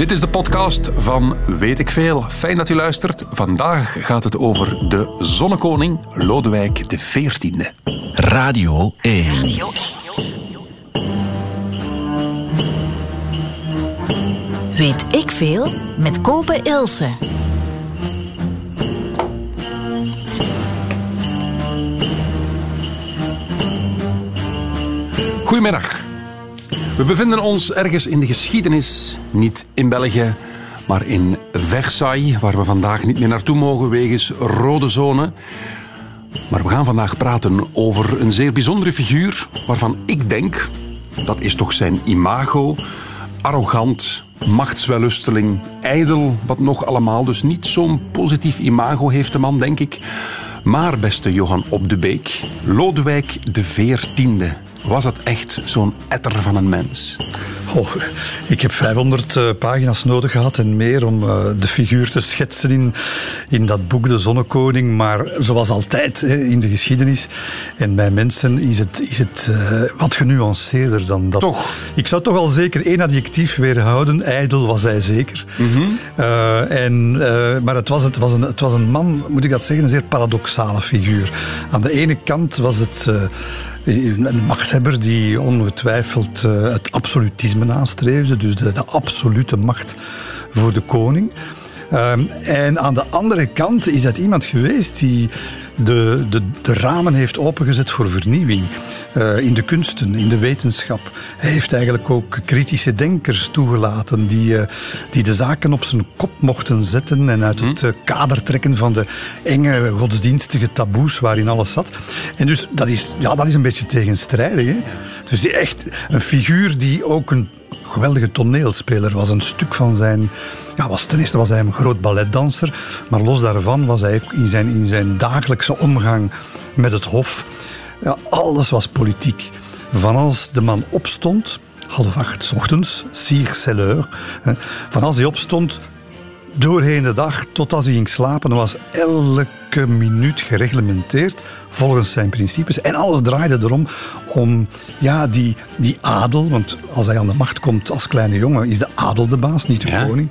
Dit is de podcast van Weet ik Veel. Fijn dat u luistert. Vandaag gaat het over de zonnekoning Lodewijk XIV. Radio 1. Weet ik veel met Kopen Ilse. Goedemiddag. We bevinden ons ergens in de geschiedenis, niet in België, maar in Versailles, waar we vandaag niet meer naartoe mogen wegens rode zone. Maar we gaan vandaag praten over een zeer bijzondere figuur waarvan ik denk, dat is toch zijn imago, arrogant, machtswellusteling, ijdel, wat nog allemaal. Dus niet zo'n positief imago heeft de man, denk ik. Maar, beste Johan Op de Beek, Lodewijk de Veertiende, was dat echt zo'n etter van een mens? Oh, ik heb 500 uh, pagina's nodig gehad en meer om uh, de figuur te schetsen in, in dat boek De Zonnekoning. Maar zoals altijd hè, in de geschiedenis en bij mensen is het, is het uh, wat genuanceerder dan dat. Toch? Ik zou toch wel zeker één adjectief weerhouden. Ijdel was hij zeker. Mm -hmm. en, maar het was, het, was een, het was een man, moet ik dat zeggen, een zeer paradoxale figuur. Aan de ene kant was het een machthebber die ongetwijfeld uh, het absolutisme nastreefde, dus de, de, absolute macht voor de koning. Um, en aan de andere kant is dat iemand geweest die de, de, de ramen heeft opengezet voor vernieuwing. Uh, in de kunsten, in de wetenschap. Hij heeft eigenlijk ook kritische denkers toegelaten die, uh, die de zaken op zijn kop mochten zetten en uit het uh, kader trekken van de enge godsdienstige taboes waarin alles zat. En dus dat is, ja, dat is een beetje tegenstrijdig. Hè? Dus die echt een figuur die ook een geweldige toneelspeler was. Een stuk van zijn... Ja, was, ten eerste was hij een groot balletdanser, maar los daarvan was hij in zijn, in zijn dagelijkse omgang met het hof ja, alles was politiek. Van als de man opstond, half acht ochtends, l'heure. Van als hij opstond, doorheen de dag tot als hij ging slapen, was elke minuut gereglementeerd volgens zijn principes. En alles draaide erom om ja, die, die adel, want als hij aan de macht komt als kleine jongen, is de adel de baas, niet de Ja. koning.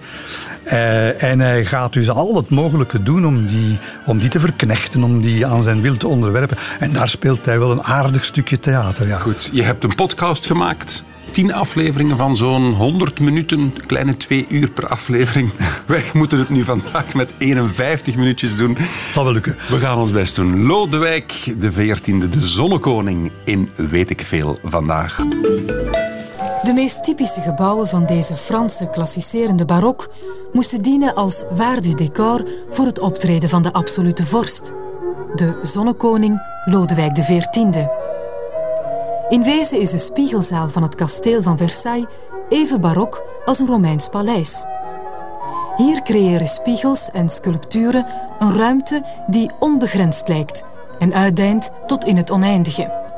Eh, en hij gaat dus al het mogelijke doen om die, om die te verknechten, om die aan zijn wil te onderwerpen. En daar speelt hij wel een aardig stukje theater. Ja. Goed, je hebt een podcast gemaakt. Tien afleveringen van zo'n 100 minuten, kleine twee uur per aflevering. Wij moeten het nu vandaag met 51 minuutjes doen. Het zal wel lukken. We gaan ons best doen. Lodewijk de 14e, de zonnekoning in Weet ik Veel vandaag. De meest typische gebouwen van deze Franse klassicerende barok moesten dienen als waardig decor voor het optreden van de absolute vorst, de zonnekoning Lodewijk XIV. In wezen is de spiegelzaal van het kasteel van Versailles even barok als een Romeins paleis. Hier creëren spiegels en sculpturen een ruimte die onbegrensd lijkt en uitdijnt tot in het oneindige.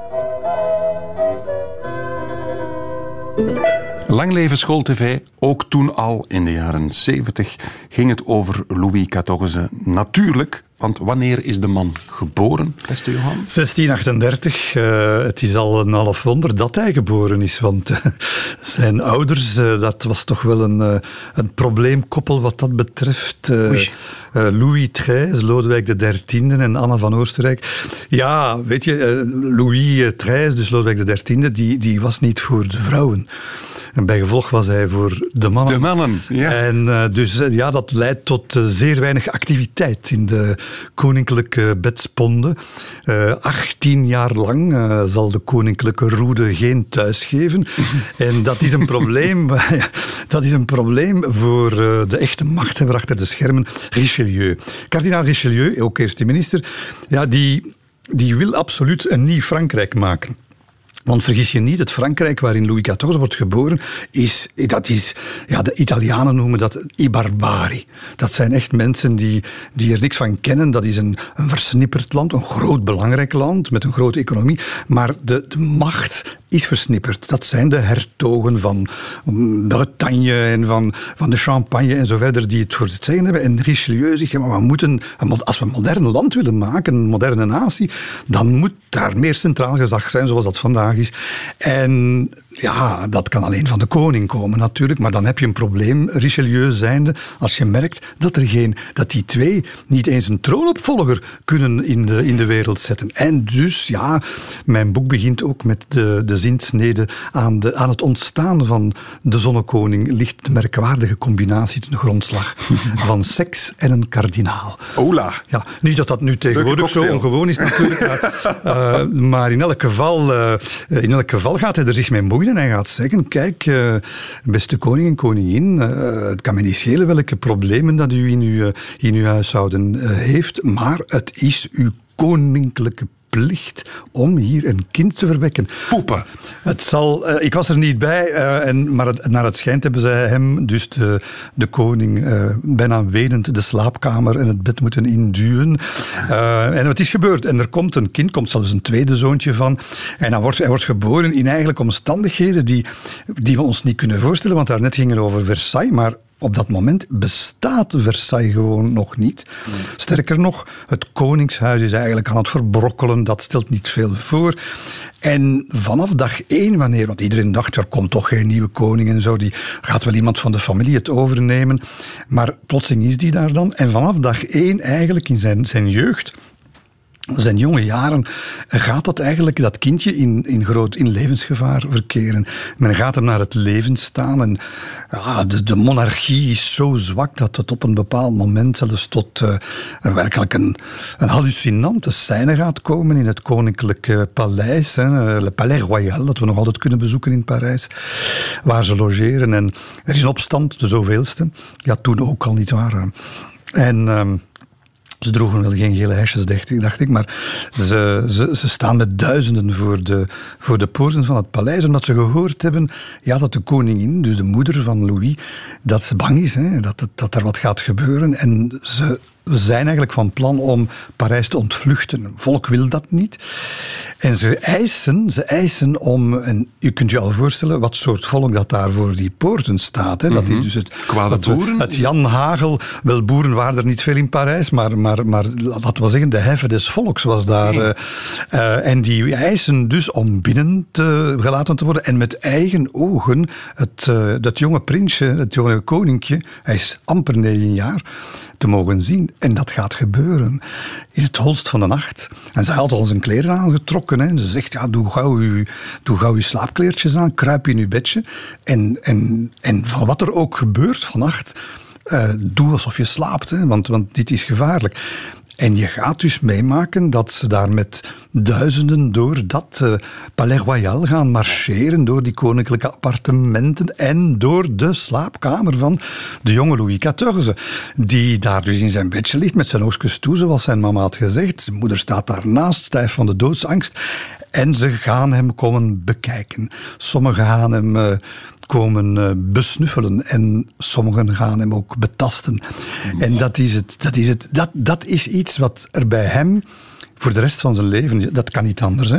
Lang leven schooltv, ook toen al in de jaren 70 ging het over Louis XIV. Natuurlijk, want wanneer is de man geboren, beste Johan? 1638, uh, het is al een half wonder dat hij geboren is, want uh, zijn ouders, uh, dat was toch wel een, een probleemkoppel wat dat betreft. Louis XIII, Lodewijk XIII en Anna van Oostenrijk. Ja, weet je, Louis XIII, dus Lodewijk XIII, die, die was niet voor de vrouwen. En bij gevolg was hij voor de mannen. De mannen, ja. En uh, dus uh, ja, dat leidt tot uh, zeer weinig activiteit in de koninklijke bedsponden. 18 jaar lang zal de koninklijke roede geen thuis geven. en dat is een probleem. dat is een probleem voor de echte machthebber achter de schermen, Richelieu. Kardinaal Richelieu, ook eerste minister, ja, die, die wil absoluut een nieuw Frankrijk maken. Want vergis je niet, het Frankrijk waarin Louis XIV wordt geboren, is, dat is, ja, de Italianen noemen dat i barbari. Dat zijn echt mensen die, die er niks van kennen. Dat is een, een versnipperd land, een groot belangrijk land met een grote economie. Maar de, de macht is versnipperd. Dat zijn de hertogen van Bretagne en van, van de Champagne en zo verder die het voor het zeggen hebben. En Richelieu zegt, maar we moeten, als we een modern land willen maken, een moderne natie, dan moet daar meer centraal gezag zijn, zoals dat vandaag is. En ja, dat kan alleen van de koning komen natuurlijk. Maar dan heb je een probleem, Richelieu zijnde, als je merkt dat, er geen, dat die twee niet eens een troonopvolger kunnen in de, in de wereld zetten. En dus, ja, mijn boek begint ook met de, de zinsnede aan, de, aan het ontstaan van de zonnekoning ligt de merkwaardige combinatie ten grondslag van seks en een kardinaal. Ola. Ja, niet dat dat nu tegenwoordig zo ongewoon is natuurlijk, maar, uh, maar in, elk geval, uh, in elk geval gaat hij er zich mee moeien en hij gaat zeggen, kijk, uh, beste koning en koningin, het kan me niet schelen welke problemen dat u in uw, in uw huishouden heeft, maar het is uw koninklijke plicht om hier een kind te verwekken. Poepen. Het zal, uh, ik was er niet bij, uh, en, maar het, naar het schijnt hebben zij hem, dus de, de koning, uh, bijna wenend de slaapkamer en het bed moeten induwen. en het is gebeurd. En er komt een kind, komt zelfs een tweede zoontje van. En dan wordt, hij wordt geboren in eigenlijk omstandigheden die, die we ons niet kunnen voorstellen, want daarnet ging het over Versailles, maar op dat moment bestaat Versailles gewoon nog niet. Sterker nog, het koningshuis is eigenlijk aan het verbrokkelen. Dat stelt niet veel voor. En vanaf dag één, wanneer, want iedereen dacht, er komt toch geen nieuwe koning en zo, die gaat wel iemand van de familie het overnemen. Maar plotseling is die daar dan. En vanaf dag één, eigenlijk in zijn, zijn jeugd, zijn jonge jaren gaat dat eigenlijk, dat kindje, in, in, groot, in levensgevaar verkeren. Men gaat hem naar het leven staan en de, de monarchie is zo zwak dat het op een bepaald moment zelfs tot uh, werkelijk een, een hallucinante scène gaat komen in het koninklijke paleis, hè, Le Palais Royal, dat we nog altijd kunnen bezoeken in Parijs, waar ze logeren. En er is een opstand, de zoveelste. Ja, toen ook al niet waar. En... Uh, ze droegen wel geen gele hesjes, dacht ik, maar ze, ze, ze, staan met duizenden voor de, voor de poorten van het paleis, omdat ze gehoord hebben ja, dat de koningin, dus de moeder van Louis, dat ze bang is, hè, dat, dat er wat gaat gebeuren. En ze zijn eigenlijk van plan om Parijs te ontvluchten. Volk wil dat niet. En ze eisen, ze eisen om, en u kunt je al voorstellen wat soort volk dat daar voor die poorten staat. Hè. Dat is dus het, Kwade boeren? Het Jan Hagel, wel boeren waren er niet veel in Parijs, maar, maar, maar laten we zeggen, de heffen des volks was daar. Nee. Uh, en die eisen dus om binnen te, gelaten te worden en met eigen ogen het, uh, dat jonge prinsje, het jonge koninkje, hij is amper negen jaar, te mogen zien. En dat gaat gebeuren in het holst van de nacht. En zij had al zijn kleren aangetrokken. Hè. Ze zegt, ja, doe gauw uw, doe gauw uw slaapkleertjes aan, kruip in uw bedje. En, en, en van wat er ook gebeurt vannacht, uh, doe alsof je slaapt, hè, want, want dit is gevaarlijk. En je gaat dus meemaken dat ze daar met duizenden door dat uh, Palais Royal gaan marcheren, door die koninklijke appartementen en door de slaapkamer van de jonge Louis XIV, die daar dus in zijn bedje ligt met zijn oogstjes toe, zoals zijn mama had gezegd. Zijn moeder staat daarnaast, stijf van de doodsangst. En ze gaan hem komen bekijken. Sommigen gaan hem uh, komen uh, besnuffelen en sommigen gaan hem ook betasten. En dat is, het, dat, is het, dat, dat is iets wat er bij hem voor de rest van zijn leven, dat kan niet anders. Hè.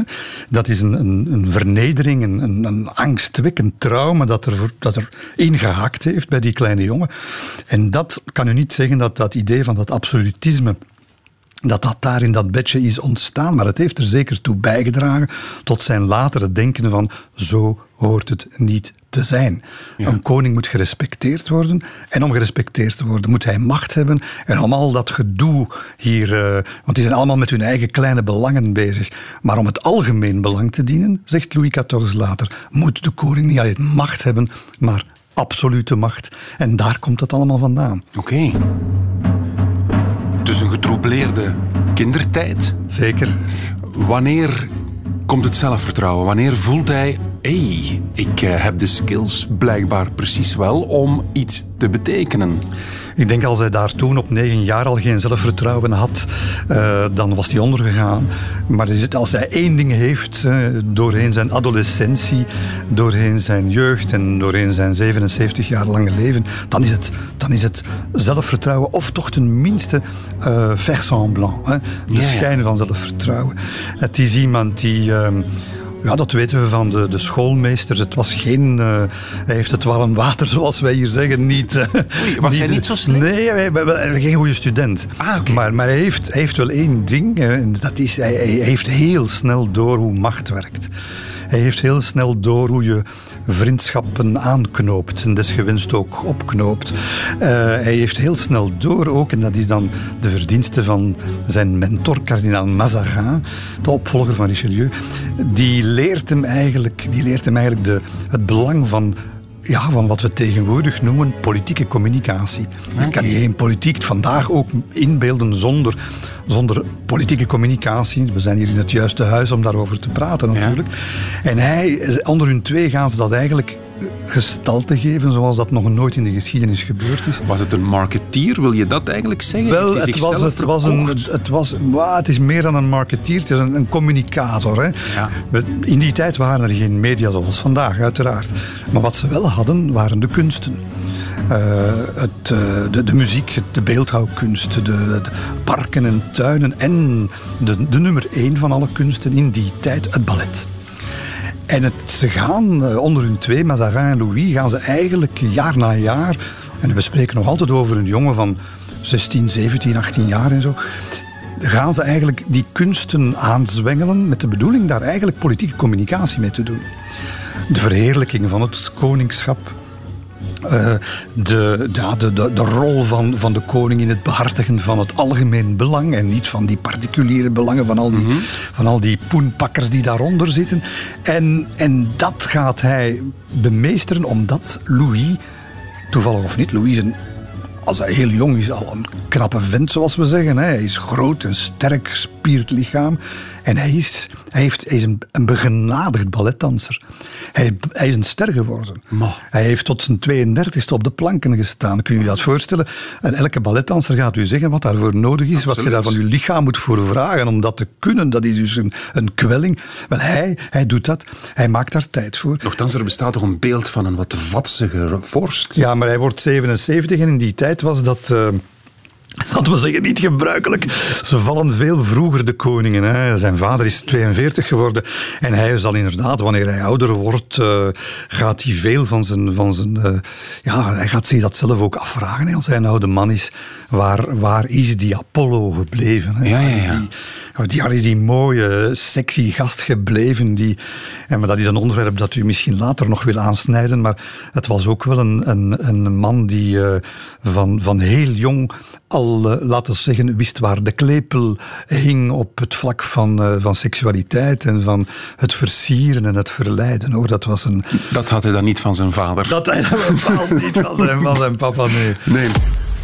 Dat is een, een, een vernedering, een, een, angstwekkend trauma dat er, dat er ingehakt heeft bij die kleine jongen. En dat kan u niet zeggen dat dat idee van dat absolutisme dat dat daar in dat bedje is ontstaan. Maar het heeft er zeker toe bijgedragen tot zijn latere denken van zo hoort het niet te zijn. Ja. Een koning moet gerespecteerd worden. En om gerespecteerd te worden moet hij macht hebben. En om al dat gedoe hier... Uh, want die zijn allemaal met hun eigen kleine belangen bezig. Maar om het algemeen belang te dienen, zegt Louis XIV later, moet de koning niet alleen macht hebben, maar absolute macht. En daar komt het allemaal vandaan. Oké. Okay. Dus een getroubleerde kindertijd. Zeker. Wanneer komt het zelfvertrouwen? Wanneer voelt hij, hey, ik heb de skills blijkbaar precies wel om iets te betekenen? Ik denk als hij daar toen op negen jaar al geen zelfvertrouwen had, uh, dan was hij ondergegaan. Maar als hij één ding heeft, uh, doorheen zijn adolescentie, doorheen zijn jeugd en doorheen zijn 77 jaar lange leven, dan is het, dan is het zelfvertrouwen, of toch tenminste uh, faire semblant, hè? de yeah. schijn van zelfvertrouwen. Het is iemand die... Uh, ja, dat weten we van de, de schoolmeesters. Het was geen... Uh, hij heeft het warm water, zoals wij hier zeggen, niet... Uh, Oei, was niet, hij niet zo slim? Nee, hij, hij, geen goede student. Ah, okay. Maar, maar hij, heeft, hij heeft wel één ding. Uh, dat is, hij, hij heeft heel snel door hoe macht werkt. Hij heeft heel snel door hoe je vriendschappen aanknoopt en desgewenst ook opknoopt. Uh, hij heeft heel snel door ook, en dat is dan de verdienste van zijn mentor, kardinaal Mazarin, de opvolger van Richelieu, die leert hem eigenlijk, die leert hem eigenlijk de, het belang van ja, van wat we tegenwoordig noemen politieke communicatie. Je kan je geen politiek vandaag ook inbeelden zonder, zonder politieke communicatie. We zijn hier in het juiste huis om daarover te praten natuurlijk. En hij, onder hun twee gaan ze dat eigenlijk gestalte geven zoals dat nog nooit in de geschiedenis gebeurd is. Was het een marketeer, wil je dat eigenlijk zeggen? Wel, het was, het, was een, het, was, het is meer dan een marketeer, het is een, een communicator. Hè. Ja. In die tijd waren er geen media zoals vandaag, uiteraard. Maar wat ze wel hadden, waren de kunsten. Uh, het, uh, de, de, muziek, de beeldhouwkunst, de, de, parken en tuinen en de, de nummer één van alle kunsten in die tijd, het ballet. En het, ze gaan uh, onder hun twee, Mazarin en Louis, gaan ze eigenlijk jaar na jaar, en we spreken nog altijd over een jongen van 16, 17, 18 jaar en zo, gaan ze eigenlijk die kunsten aanzwengelen met de bedoeling daar eigenlijk politieke communicatie mee te doen. De verheerlijking van het koningschap, uh, de, de, de, de, rol van, van de koning in het behartigen van het algemeen belang en niet van die particuliere belangen van al die, mm van al die poenpakkers die daaronder zitten. En, en dat gaat hij bemeesteren omdat Louis, toevallig of niet, Louis is een als hij heel jong is, al een knappe vent, zoals we zeggen. Hij is groot en sterk, gespierd lichaam. En hij is, hij heeft, hij is een, een begenadigd balletdanser. Hij, hij is een ster geworden. Hij heeft tot zijn 32e op de planken gestaan. Kun je je dat voorstellen? En elke balletdanser gaat u zeggen wat daarvoor nodig is, wat je daar van je lichaam moet voor vragen om dat te kunnen. Dat is dus een, een kwelling. Wel, hij, hij doet dat. Hij maakt daar tijd voor. Nochtans, er bestaat toch een beeld van een wat vatsige vorst? Ja, maar hij wordt 77 en in die tijd was dat... Uh, dat we zeggen, niet gebruikelijk. Ze vallen veel vroeger, de koningen. Hè. Zijn vader is 42 geworden. En hij zal inderdaad, wanneer hij ouder wordt, uh, gaat hij veel van zijn... Van zijn uh, ja, hij gaat zich dat zelf ook afvragen. Als hij een oude man is, waar, waar is die Apollo gebleven? Hè? Ja, ja, ja. Die, waar is die mooie, sexy gast gebleven? Die, en, maar dat is een onderwerp dat u misschien later nog wil aansnijden. Maar het was ook wel een, een, een man die uh, van, van heel jong al, uh, laten we zeggen, wist waar de klepel hing op het vlak van, uh, van seksualiteit en van het versieren en het verleiden. Hoor. Dat, was een... dat had hij dan niet van zijn vader? Dat hij dan niet van zijn, van zijn papa, nee. Nee.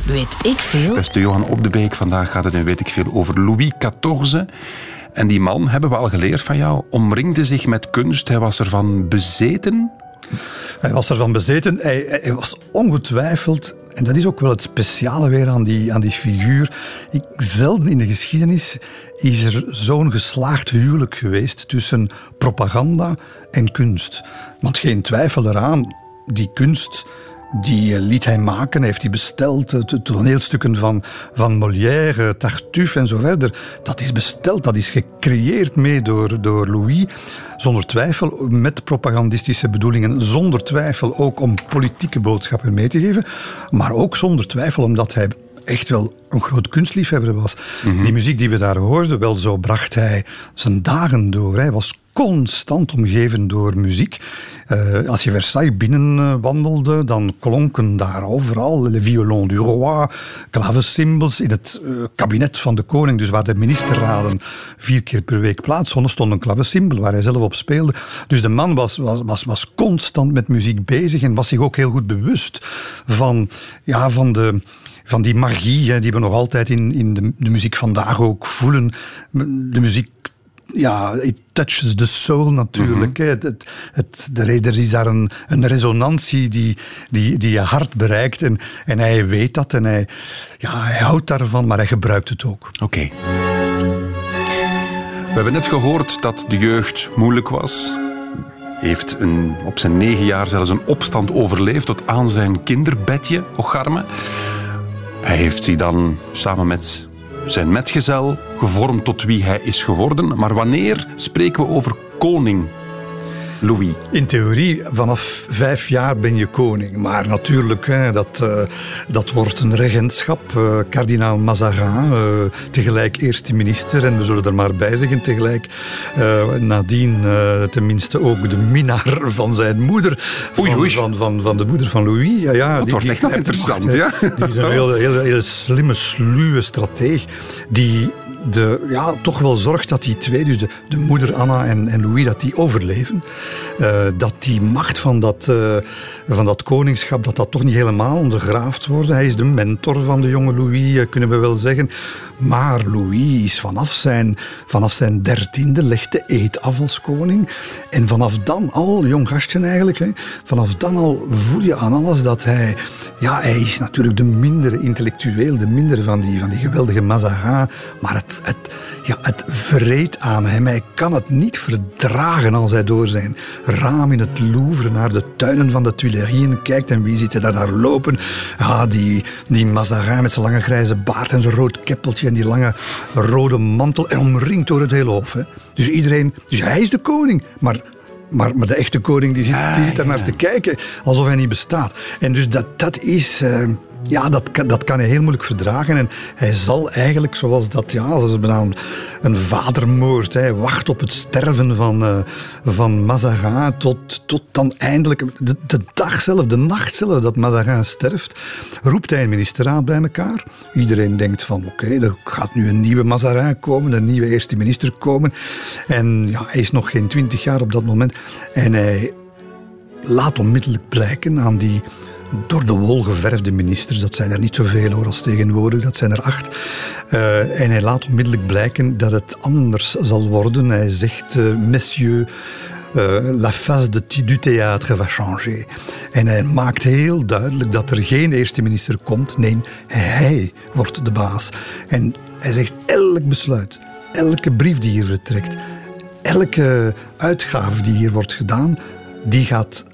Weet ik veel? Beste Johan Op de Beek, vandaag gaat het in Weet ik veel over Louis XIV. En die man, hebben we al geleerd van jou, omringde zich met kunst. Hij was ervan bezeten. Hij was ervan bezeten. Hij, hij was ongetwijfeld en dat is ook wel het speciale weer aan die, aan die figuur. Ik, zelden in de geschiedenis is er zo'n geslaagd huwelijk geweest tussen propaganda en kunst. Want geen twijfel eraan, die kunst die eh, liet hij maken, heeft hij besteld. De toneelstukken van, van Molière, Tartuffe en zo verder. Dat is besteld, dat is gecreëerd mee door, door Louis. Zonder twijfel met propagandistische bedoelingen. Zonder twijfel ook om politieke boodschappen mee te geven. Maar ook zonder twijfel omdat hij echt wel een groot kunstliefhebber was. Mhm. Die muziek die we daar hoorden, wel zo bracht hij zijn dagen door. Hij was constant omgeven door muziek. Uh, als je Versailles binnenwandelde, dan klonken daar overal le violon du roi, klavecimbals. In het uh, kabinet van de koning, dus waar de ministerraden vier keer per week plaatsvonden, stond een klavecimbal waar hij zelf op speelde. Dus de man was, was, was, was constant met muziek bezig en was zich ook heel goed bewust van, ja, van de van die magie hè, die we nog altijd in, in de, de, muziek vandaag ook voelen. De muziek ja, it touches the soul natuurlijk. Mm het, het, er is daar een, een resonantie die, die, die je hart bereikt. En, en hij weet dat en hij, ja, hij houdt daarvan, maar hij gebruikt het ook. Oké. We hebben net gehoord dat de jeugd moeilijk was. Heeft een, op zijn negen jaar zelfs een opstand overleefd tot aan zijn kinderbedje, Ocharme. Hij heeft zich dan samen met zijn metgezel gevormd tot wie hij is geworden. Maar wanneer spreken we over koning? Louis? In theorie, vanaf vijf jaar ben je koning. Maar natuurlijk, hè, dat, uh, dat wordt een regentschap. Uh, kardinaal Mazarin, uh, tegelijk eerste minister. En we zullen er maar bij zeggen, tegelijk nadien tenminste ook de minnaar van zijn moeder. Van, oei, oei. Van, van, van, de moeder van Louis. Ja, ja, dat die, wordt echt nog interessant, ja. Die is een hele, hele, hele slimme, sluwe strateeg die de, ja, toch wel zorgt dat die twee, dus de, de moeder Anna en, en Louis, dat die overleven. Uh, dat die macht van dat, uh, van dat koningschap, dat dat toch niet helemaal ondergraafd wordt. Hij is de mentor van de jonge Louis, uh, kunnen we wel zeggen. Maar Louis is vanaf zijn, vanaf zijn dertiende legt de eet af als koning. En vanaf dan al, jong gastje eigenlijk, hè, vanaf dan al voel je aan alles dat hij... Ja, hij is natuurlijk de mindere intellectueel, de mindere van die, van die geweldige Mazarin. Maar het, het, ja, het vreet aan hem. Hij kan het niet verdragen als hij door zijn raam in het Louvre naar de tuinen van de Tuileries kijkt. En wie ziet hij daar, daar lopen? Ja, die, die Mazarin met zijn lange grijze baard en zijn rood keppeltje en die lange rode mantel. En omringd door het hele hof. Hè. Dus iedereen... Dus hij is de koning, maar... Maar, maar de echte koning die zit, die zit daar naar te kijken alsof hij niet bestaat. En dus dat, dat is... Uh, ja, dat, dat kan hij heel moeilijk verdragen. En hij zal eigenlijk, zoals dat, ja, een, een vadermoord. Hij wacht op het sterven van, uh, van Mazarin tot, tot dan eindelijk, de, dag zelf, de nacht zelf dat Mazarin sterft, roept hij een ministerraad bij elkaar. Iedereen denkt van, oké, er gaat nu een nieuwe Mazarin komen, een nieuwe eerste minister komen. En ja, hij is nog geen twintig jaar op dat moment. En hij laat onmiddellijk blijken aan die door de wol geverfde ministers. Dat zijn er niet zoveel hoor als tegenwoordig, dat zijn er acht. Uh, en hij laat onmiddellijk blijken dat het anders zal worden. Hij zegt, uh, messieurs, uh, la face de, du théâtre va changer. En hij maakt heel duidelijk dat er geen eerste minister komt. Nee, hij wordt de baas. En hij zegt, elk besluit, elke brief die hier vertrekt, elke uitgave die hier wordt gedaan, die gaat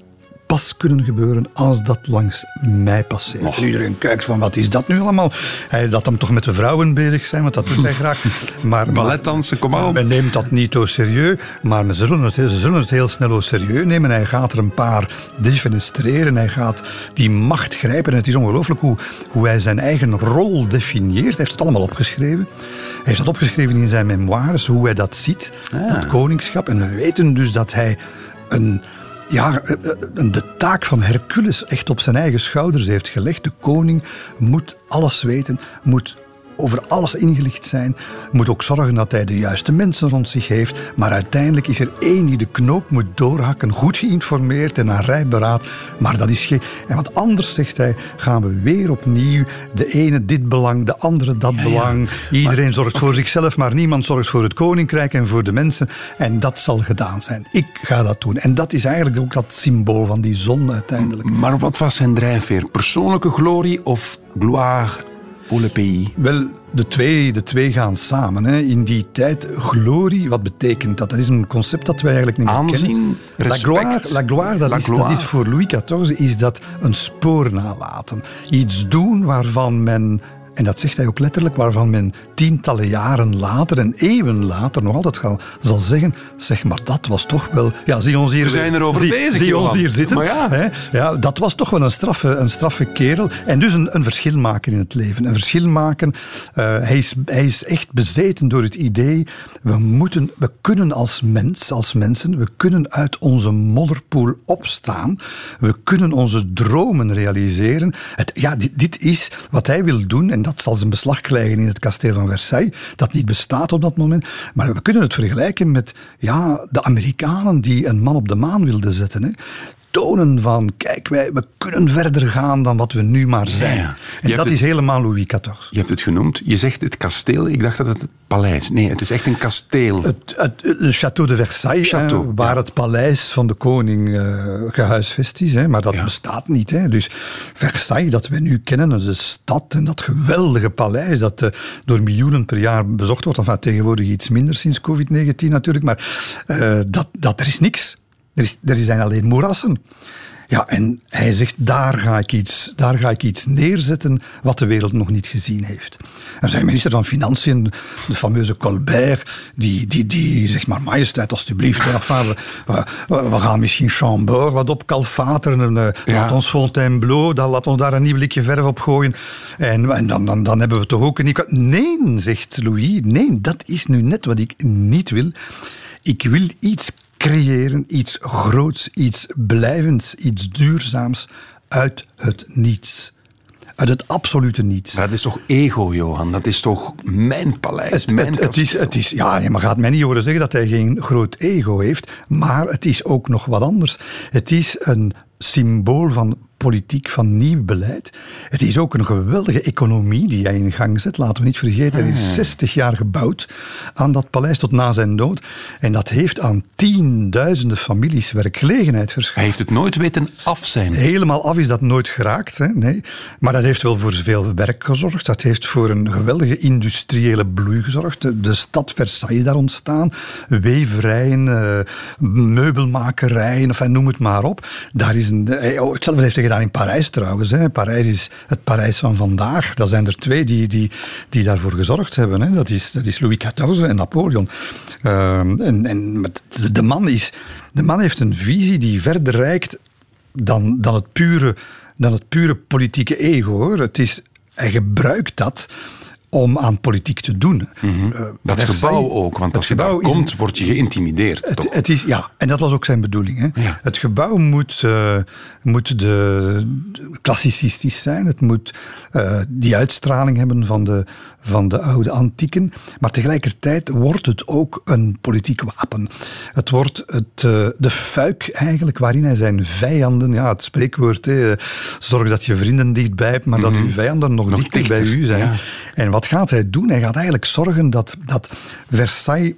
pas kunnen gebeuren als dat langs mij passeert. Och. Iedereen kijkt van wat is dat nu allemaal? Hij dat hem toch met de vrouwen bezig zijn, want dat doet hij graag. Maar, Balletdansen, kom aan. Men neemt dat niet zo serieus, maar zullen het, ze zullen het heel snel serieus nemen. Hij gaat er een paar defenestreren, hij gaat die macht grijpen. En het is ongelooflijk hoe, hoe hij zijn eigen rol definieert. Hij heeft het allemaal opgeschreven. Hij heeft dat opgeschreven in zijn memoires, hoe hij dat ziet, ah. dat koningschap. En we weten dus dat hij een ja, eh, eh, de taak van Hercules echt op zijn eigen schouders heeft gelegd. De koning moet alles weten, moet over alles ingelicht zijn. Moet ook zorgen dat hij de juiste mensen rond zich heeft. Maar uiteindelijk is er één die de knoop moet doorhakken, goed geïnformeerd en aan rijberaad. Maar dat is geen. En want anders, zegt hij, gaan we weer opnieuw de ene dit belang, de andere dat belang. Iedereen zorgt voor zichzelf, maar niemand zorgt voor het koninkrijk en voor de mensen. En dat zal gedaan zijn. Ik ga dat doen. En dat is eigenlijk ook dat symbool van die zon uiteindelijk. Maar wat was zijn drijfveer? Persoonlijke glorie of gloire pays? Wel, de twee, de twee gaan samen. Hè. In die tijd, glorie, wat betekent dat? Dat is een concept dat wij eigenlijk niet meer Aanzien, kennen. Respect, la gloire, la gloire, dat, la is, gloire. dat is voor Louis XIV is dat een spoor nalaten. Iets doen waarvan men en dat zegt hij ook letterlijk, waarvan men tientallen jaren later en eeuwen later nog altijd zal zeggen, zeg maar, dat was toch wel... Ja, zie ons hier... We zijn erover zie, bezig, Zie ons hier zitten. Maar ja. Hè? ja, dat was toch wel een straffe, een straffe kerel. En dus een, een verschil maken in het leven. Een verschil maken. Uh, hij, is, hij is echt bezeten door het idee, we moeten, we kunnen als mens, als mensen, we kunnen uit onze modderpoel opstaan. We kunnen onze dromen realiseren. Het, ja, dit, dit is wat hij wil doen en dat zal zijn beslag krijgen in het kasteel van Dat niet bestaat op dat moment. Maar we kunnen het vergelijken met ja, de Amerikanen die een man op de maan wilden zetten. Hè tonen van, kijk, wij, we kunnen verder gaan dan wat we nu maar zijn. Ja. En dat is helemaal Louis XIV. Je hebt het genoemd. Je zegt het kasteel. Ik dacht dat het paleis. Nee, het is echt een kasteel. Het, het, het Château de Versailles, Château, hè, waar ja. het paleis van de koning eh, gehuisvest is. Hè, maar dat Ja. bestaat niet. Hè. Dus Versailles, dat we nu kennen, de stad en dat geweldige paleis dat eh, door miljoenen per jaar bezocht wordt. Enfin, tegenwoordig iets minder sinds COVID-19 natuurlijk. Maar eh, dat, dat, er is niks. Er, is, er zijn alleen moerassen. Ja, en hij zegt, daar ga, ik iets, daar ga ik iets neerzetten wat de wereld nog niet gezien heeft. En zijn minister van Financiën, de fameuze Colbert, die, die, die zegt maar, majesteit, alstublieft, enfin, we, we, we, gaan misschien Chambord wat opkalfateren, uh, ja. laat ons Fontainebleau, dan, laat ons daar een nieuw blikje verf op gooien. En, en dan, dan, dan hebben we toch ook een... Nee, zegt Louis, nee, dat is nu net wat ik niet wil. Ik wil iets creëren, iets groots, iets blijvends, iets duurzaams uit het niets. Uit het absolute niets. Maar dat is toch ego, Johan? Dat is toch mijn paleis, het, mijn het, het is, het is, Ja, je gaat mij niet horen zeggen dat hij geen groot ego heeft, maar het is ook nog wat anders. Het is een symbool van politiek van nieuw beleid. Het is ook een geweldige economie die hij in gang zet. Laten we niet vergeten, hij is 60 ah. jaar gebouwd aan dat paleis tot na zijn dood. En dat heeft aan tienduizenden families werkgelegenheid verschaft. Hij heeft het nooit weten af zijn. Helemaal af is dat nooit geraakt, hè? nee. Maar dat heeft wel voor veel werk gezorgd. Dat heeft voor een geweldige industriële bloei gezorgd. De, stad Versailles daar ontstaan. Weverijen, uh, meubelmakerijen, enfin, noem het maar op. Daar is een, oh, hetzelfde heeft hij gedaan in Parijs trouwens. Hè. Parijs is het Parijs van vandaag. Dat zijn er twee die, die, die daarvoor gezorgd hebben. Hè. Dat, is, dat is Louis XIV en Napoleon. Uh, en, en de, man is, de man heeft een visie die verder reikt dan, dan, het, pure, dan het pure politieke ego. Hoor. Het is, hij gebruikt dat om aan politiek te doen. Mm dat gebouw ook, want als je daar komt, word je geïntimideerd. Het, het, is, ja, en dat was ook zijn bedoeling. Hè. Het gebouw moet, uh, moet de, klassicistisch zijn, het moet uh, die uitstraling hebben van de, van de oude antieken, maar tegelijkertijd wordt het ook een politiek wapen. Het wordt het, uh, de fuik eigenlijk waarin hij zijn vijanden, ja, het spreekwoord, hè, zorg dat je vrienden dichtbij hebt, maar dat mhm. uw vijanden nog, nog dichter, dichter, bij u zijn. Ja. En wat gaat hij doen? Hij gaat eigenlijk zorgen dat, dat Versailles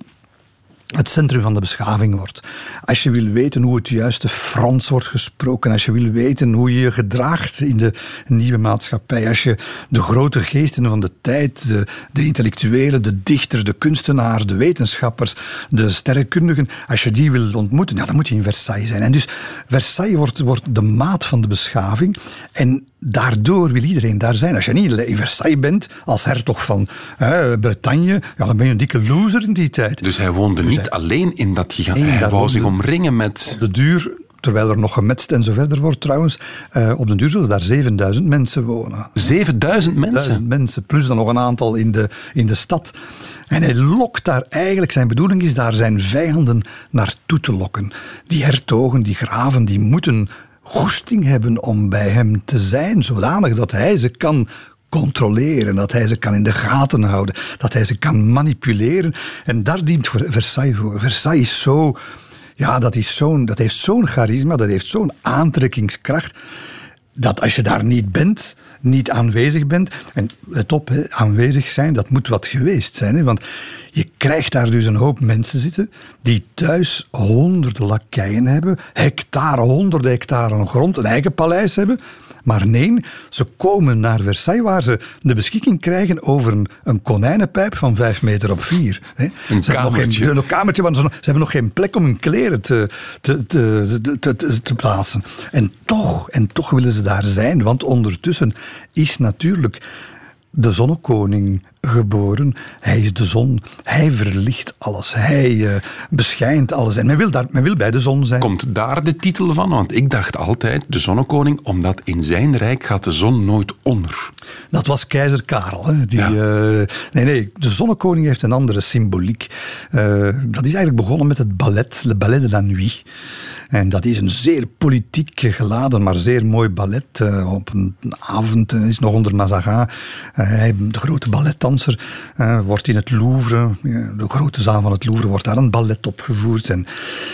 het centrum van de beschaving wordt. Als je wil weten hoe het juiste Frans wordt gesproken, als je wil weten hoe je je gedraagt in de nieuwe maatschappij, als je de grote geesten van de tijd, de, de intellectuelen, de dichters, de kunstenaars, de wetenschappers, de sterrenkundigen, als je die wil ontmoeten, ja, dan moet je in Versailles zijn. En dus Versailles wordt, wordt de maat van de beschaving en daardoor wil iedereen daar zijn. Als je niet in Versailles bent, als hertog van hè, Bretagne, ja, dan ben je een dikke loser in die tijd. Dus hij woonde niet niet alleen in dat gigantische... Hij wou zich omringen met... Op de duur terwijl er nog gemetst en zo verder wordt trouwens, uh, op de duur zullen daar 7000 mensen wonen. 7000 mensen? mensen, plus dan nog een aantal in de, in de stad. En hij lokt daar eigenlijk, zijn bedoeling is daar zijn vijanden naartoe te lokken. Die hertogen, die graven, die moeten goesting hebben om bij hem te zijn, zodanig dat hij ze kan controleren, dat hij ze kan in de gaten houden, dat hij ze kan manipuleren. En daar dient Versailles voor. Versailles is zo, ja, dat, is zo'n, dat heeft zo'n charisma, dat heeft zo'n aantrekkingskracht, dat als je daar niet bent, niet aanwezig bent. En let op, aanwezig zijn, dat moet wat geweest zijn. Want je krijgt daar dus een hoop mensen zitten die thuis honderden lakeien hebben, hectare, honderden hectare grond, een eigen paleis hebben. Maar nee, ze komen naar Versailles waar ze de beschikking krijgen over een, een konijnenpijp van vijf meter op vier. Een ze kamertje. Hebben nog geen, een kamertje, want ze, ze, hebben nog geen plek om hun kleren te, te, te, te, te, te plaatsen. En toch, en toch willen ze daar zijn, want ondertussen is natuurlijk de zonnekoning geboren. Hij is de zon. Hij verlicht alles. Hij uh, beschijnt alles. En men wil, daar, men wil bij de zon zijn. Komt daar de titel van? Want ik dacht altijd de zonnekoning, omdat in zijn rijk gaat de zon nooit onder. Dat was keizer Karel. Hè, die, ja. uh, nee, nee, de zonnekoning heeft een andere symboliek. Uh, dat is eigenlijk begonnen met het ballet, Le Ballet de la Nuit. En dat is een zeer politiek geladen, maar zeer mooi ballet. Uh, op een avond uh, is nog onder Mazarin. Uh, de grote balletdanser wordt in het Louvre, de grote zaal van het Louvre, wordt daar een ballet opgevoerd. En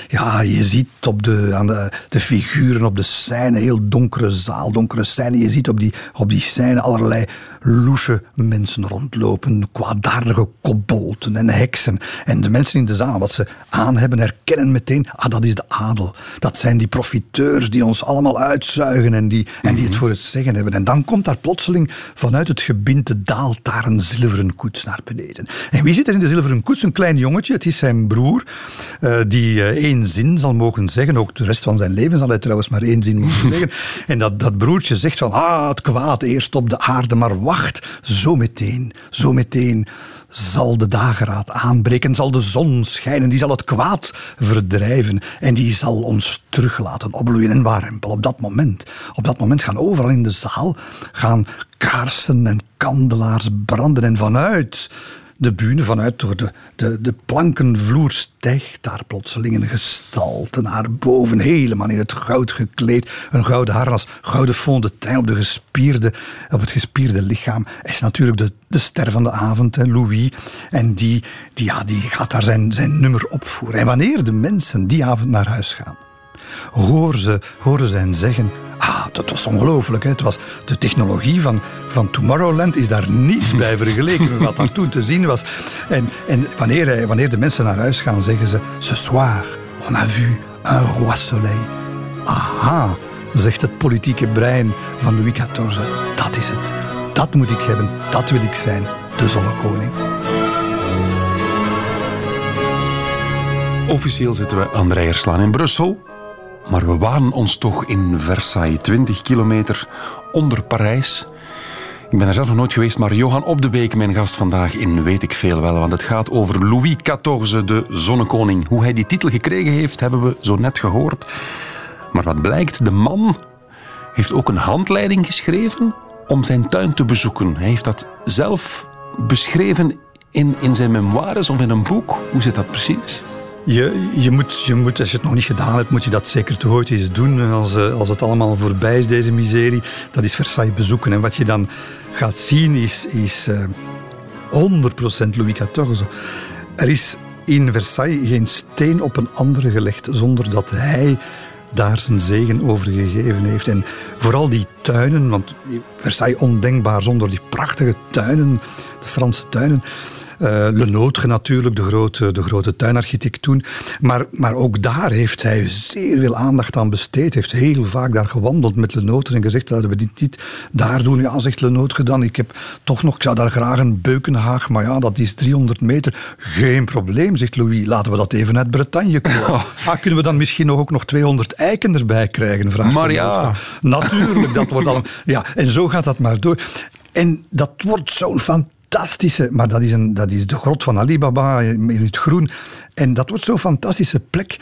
ja, je ziet op de, aan de, de figuren op de scène, heel donkere zaal, donkere scène. Je ziet op die, op die scène allerlei loesje mensen rondlopen, kwaadaardige kobolten en heksen. En de mensen in de zaal, wat ze aan hebben, herkennen meteen, ah, dat is de adel. Dat zijn die profiteurs die ons allemaal uitzuigen en die, en die het voor het zeggen hebben. En dan komt daar plotseling vanuit het gebinte daalt daar een zilveren koets naar beneden. En wie zit er in de zilveren koets? Een klein jongetje, het is zijn broer, uh, die uh, één zin zal mogen zeggen. Ook de rest van zijn leven zal hij trouwens maar één zin mogen zeggen. En dat, dat broertje zegt van, ah, het kwaad eerst op de aarde, maar wacht, zo meteen, zo meteen zal de dageraad aanbreken, zal de zon schijnen, die zal het kwaad verdrijven en die zal ons terug laten opbloeien. En waarempel, op dat moment, op dat moment gaan overal in de zaal gaan kaarsen en kandelaars branden en vanuit de bühne vanuit door de, de, de plankenvloer stijgt daar plotseling een gestalte naar boven, helemaal in het goud gekleed. Een gouden harnas, gouden fond de op, de gespierde, op het gespierde lichaam. Is natuurlijk de, de ster van de avond, Louis. En die, die, ja, die gaat daar zijn, zijn nummer opvoeren. En wanneer de mensen die avond naar huis gaan, horen ze, horen ze hen zeggen Ah, dat was ongelooflijk. Het was de technologie van, van Tomorrowland is daar niets bij vergeleken met wat daar toen te zien was. En, en wanneer, wanneer de mensen naar huis gaan, zeggen ze: Ce soir, on a vu un roi soleil. Aha, zegt het politieke brein van Louis XIV. Dat is het. Dat moet ik hebben. Dat wil ik zijn. De zonnekoning. Officieel zitten we aan de Rijerslaan in Brussel. Maar we waren ons toch in Versailles, 20 kilometer onder Parijs. Ik ben er zelf nog nooit geweest, maar Johan Op de Beek, mijn gast vandaag in Weet ik Veel Wel. Want het gaat over Louis XIV, de zonnekoning. Hoe hij die titel gekregen heeft, hebben we zo net gehoord. Maar wat blijkt, de man heeft ook een handleiding geschreven om zijn tuin te bezoeken. Hij heeft dat zelf beschreven in, in zijn memoires of in een boek. Hoe zit dat precies? Je, je, moet, je moet, als je het nog niet gedaan hebt, moet je dat zeker toch ooit eens doen. Als, eh, als het allemaal voorbij is, deze miserie. Dat is Versailles bezoeken. En wat je dan gaat zien is, is uh, eh, 100% Louis XIV. Er is in Versailles geen steen op een andere gelegd zonder dat hij daar zijn zegen over gegeven heeft. En vooral die tuinen, want Versailles ondenkbaar zonder die prachtige tuinen, de Franse tuinen. Uh, Le Notre natuurlijk, de grote, de grote tuinarchitect toen. Maar, maar ook daar heeft hij zeer veel aandacht aan besteed. heeft heel vaak daar gewandeld met Le Notre en gezegd, dat we dit niet daar doen. Ja, zegt Le Notre dan, ik heb toch nog, ik zou daar graag een beukenhaag, maar ja, dat is 300 meter. Geen probleem, zegt Louis, laten we dat even uit Bretagne komen. Oh. Ah, kunnen we dan misschien nog ook nog 200 eiken erbij krijgen? Vraagt maar ja. Natuurlijk, dat wordt allemaal... Ja, en zo gaat dat maar door. En dat wordt zo'n fantastisch fantastische, maar dat is, een, dat is de grot van Alibaba in het groen. En dat wordt zo'n fantastische plek.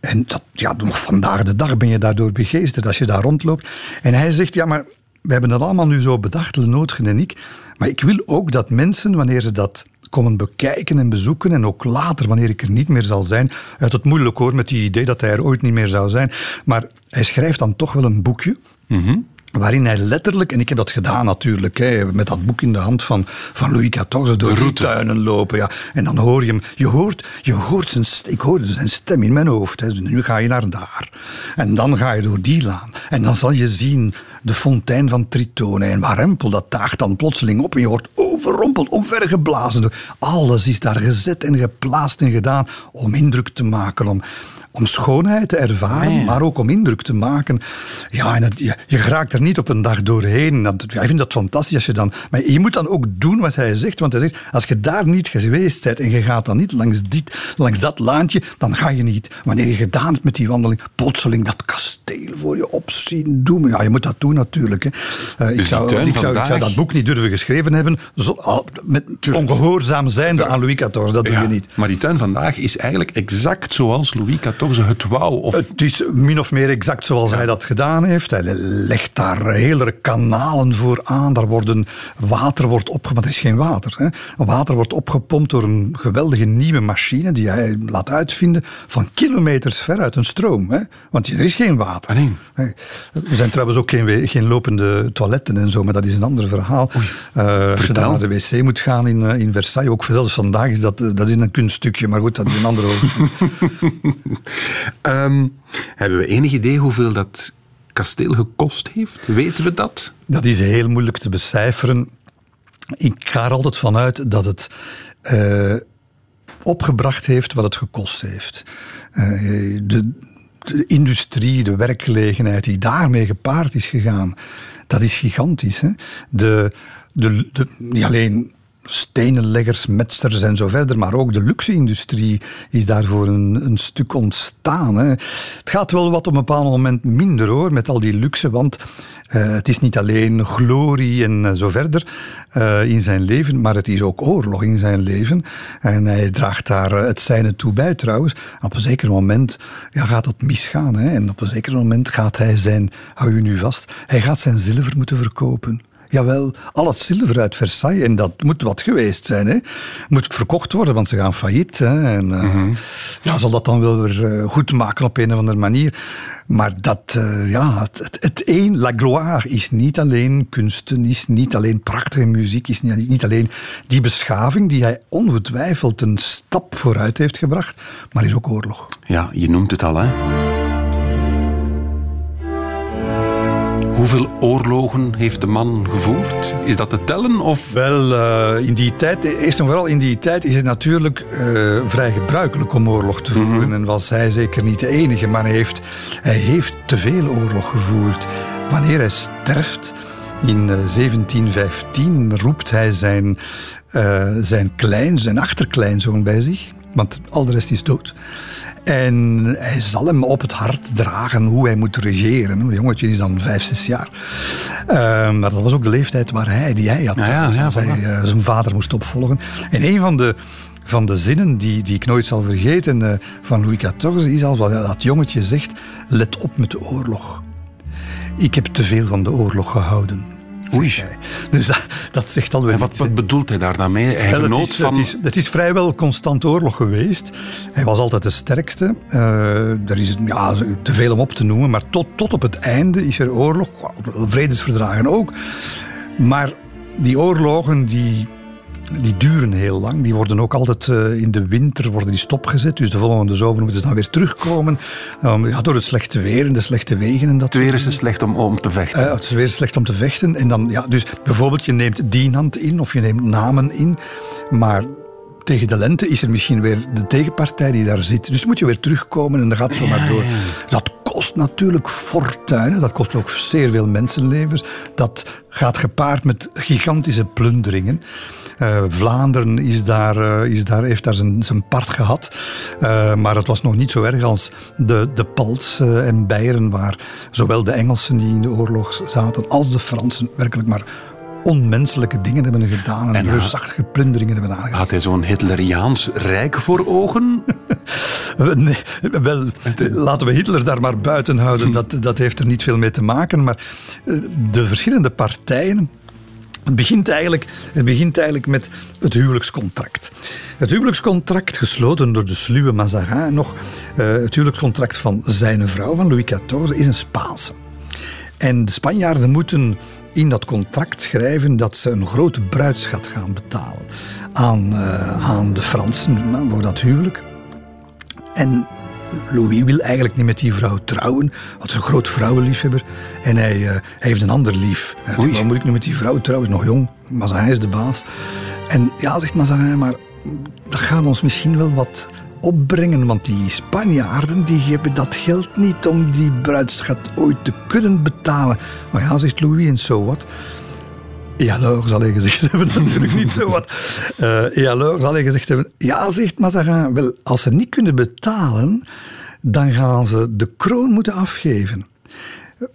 En dat, ja, nog vandaag de dag ben je daardoor begeesterd als je daar rondloopt. En hij zegt, ja, maar we hebben dat allemaal nu zo bedacht, Lenootgen en ik. Maar ik wil ook dat mensen, wanneer ze dat komen bekijken en bezoeken. En ook later, wanneer ik er niet meer zal zijn. Uit het moeilijk hoor, met die idee dat hij er ooit niet meer zou zijn. Maar hij schrijft dan toch wel een boekje. Mm waarin hij letterlijk, en ik heb dat gedaan natuurlijk, hè, met dat boek in de hand van, van Louis XIV, door de tuinen lopen. Ja. En dan hoor je hem, je hoort, je hoort zijn, ik hoorde zijn stem in mijn hoofd. Hè. Nu ga je naar daar. En dan ga je door die laan. En dan zal je zien de fontein van Tritone en Warempel, dat daagt dan plotseling op en je wordt overrompeld, omvergeblazen. Alles is daar gezet en geplaatst en gedaan om indruk te maken, om, om schoonheid te ervaren, maar ook om indruk te maken. Ja, en het, je, je raakt er niet op een dag doorheen. Dat, ja, ik vind dat fantastisch als je dan... Maar je moet dan ook doen wat hij zegt, want hij zegt, als je daar niet geweest bent en je gaat dan niet langs, dit, langs dat laantje, dan ga je niet. Wanneer je gedaan hebt met die wandeling, plotseling dat kasteel voor je opzien doen. Ja, je moet dat doen natuurlijk. Hè. Uh, ik, zou, ik, zou, ik, zou, dat boek niet durven geschreven hebben, zo, met ongehoorzaam zijnde aan Louis XIV. Dat doe je niet. Maar die tuin vandaag is eigenlijk exact zoals Louis XIV het wou? Of... Het is min of meer exact zoals hij dat gedaan heeft. Hij legt daar hele kanalen voor aan. Daar worden, water wordt opgepompt. Maar er is geen water. Hè. Water wordt opgepompt door een geweldige nieuwe machine die hij laat uitvinden van kilometers ver uit een stroom. Hè. Want er is geen water. Ah, nee. Er zijn trouwens ook geen, geen lopende toiletten en zo, maar dat is een ander verhaal. Uh, als je dan naar de wc moet gaan in, eh, in Versailles, ook zelfs vandaag is dat, dat is een kunststukje, maar goed, dat is een andere Um, hebben we enig idee hoeveel dat kasteel gekost heeft? Weten we dat? Dat is heel moeilijk te becijferen. Ik ga er altijd vanuit dat het uh, opgebracht heeft wat het gekost heeft. De, de industrie, de werkgelegenheid die daarmee gepaard is gegaan, dat is gigantisch. Hè? De, de, de, niet alleen stenenleggers, metsters en zo verder, maar ook de luxe-industrie is daarvoor een, een stuk ontstaan. Hè. Het gaat wel wat op een bepaald moment minder hoor, met al die luxe, want uh, het is niet alleen glorie en uh, zo verder uh, in zijn leven, maar het is ook oorlog in zijn leven. En hij draagt daar het zijne toe bij trouwens. Op een zeker moment ja, gaat dat misgaan. Hè. En op een zeker moment gaat hij zijn, hou je nu vast, hij gaat zijn zilver moeten verkopen. Jawel, al het zilver uit Versailles, en dat moet wat geweest zijn, hè. moet verkocht worden, want ze gaan failliet. Hè. En, uh, mm -hmm. ja, zal dat dan wel weer uh, goed maken op een of andere manier. Maar dat, uh, ja, het, het, het een, la gloire, is niet alleen kunsten, is niet alleen prachtige muziek, is niet, niet alleen die beschaving die hij ongetwijfeld een stap vooruit heeft gebracht, maar is ook oorlog. Ja, je noemt het al, hè. Hoeveel oorlogen heeft de man gevoerd? Is dat te tellen? Of? Wel, uh, in die tijd, eerst en vooral in die tijd is het natuurlijk uh, vrij gebruikelijk om oorlog te voeren. Mm -hmm. En was hij zeker niet de enige, maar hij heeft, hij heeft te veel oorlog gevoerd. Wanneer hij sterft, in 1715, roept hij zijn, uh, zijn klein, zijn achterkleinzoon bij zich. Want al de rest is dood. En hij zal hem op het hart dragen hoe hij moet regeren. Een jongetje is dan vijf, zes jaar. Uh, maar dat was ook de leeftijd waar hij, die hij had. Ja, ja, als ja, hij uh, zijn vader moest opvolgen. En een van de, van de zinnen die, die ik nooit zal vergeten uh, van Louis XIV is al wat dat jongetje zegt: Let op met de oorlog. Ik heb te veel van de oorlog gehouden. Oei. Dus dat, dat zegt alweer En wat, wat bedoelt hij daar dan mee? Hij Wel, het, is, van... het, is, het is vrijwel constant oorlog geweest. Hij was altijd de sterkste. Uh, er is ja, te veel om op te noemen, maar tot, tot op het einde is er oorlog. Vredesverdragen ook. Maar die oorlogen die, die duren heel lang. Die worden ook altijd uh, in de winter worden die stopgezet. Dus de volgende zomer moeten ze dan weer terugkomen. Um, ja, door het slechte weer en de slechte wegen. En dat het weer is te slecht om, om te vechten. Uh, het is weer slecht om te vechten. En dan, ja, dus bijvoorbeeld je neemt dienhand in of je neemt namen in. Maar tegen de lente is er misschien weer de tegenpartij die daar zit. Dus moet je weer terugkomen en dan gaat het zo maar door. Dat kost natuurlijk fortuinen. Dat kost ook zeer veel mensenlevens. Dat gaat gepaard met gigantische plunderingen. Uh, Vlaanderen is daar, uh, is daar, heeft daar zijn, zijn part gehad. Uh, maar het was nog niet zo erg als de, de Pals en Beieren, waar zowel de Engelsen die in de oorlog zaten als de Fransen werkelijk maar onmenselijke dingen hebben gedaan en, en reusachtige plunderingen hebben aangedaan. Had hij zo'n Hitleriaans rijk voor ogen? nee, wel, laten we Hitler daar maar buiten houden. Dat, dat heeft er niet veel mee te maken. Maar de verschillende partijen het begint, eigenlijk, het begint eigenlijk met het huwelijkscontract. Het huwelijkscontract, gesloten door de sluwe Mazarin, nog uh, het huwelijkscontract van zijn vrouw, van Louis XIV, is een Spaanse. En de Spanjaarden moeten in dat contract schrijven dat ze een grote bruidsschat gaan betalen aan, uh, aan de Fransen voor dat huwelijk. En Louis wil eigenlijk niet met die vrouw trouwen. Hij is een groot vrouwenliefhebber. En hij, uh, hij heeft een ander lief. Waarom moet ik nu met die vrouw trouwen? Hij is nog jong. Mazarin is de baas. En ja, zegt Mazarin, maar dat gaat ons misschien wel wat opbrengen. Want die Spanjaarden die hebben dat geld niet om die bruidsschat ooit te kunnen betalen. Maar ja, zegt Louis, en zo wat. Ja, alors, zal hij gezegd hebben, natuurlijk niet zo wat. Uh, zal hij gezegd hebben, ja, zegt Mazarin, wel, als ze niet kunnen betalen, dan gaan ze de kroon moeten afgeven.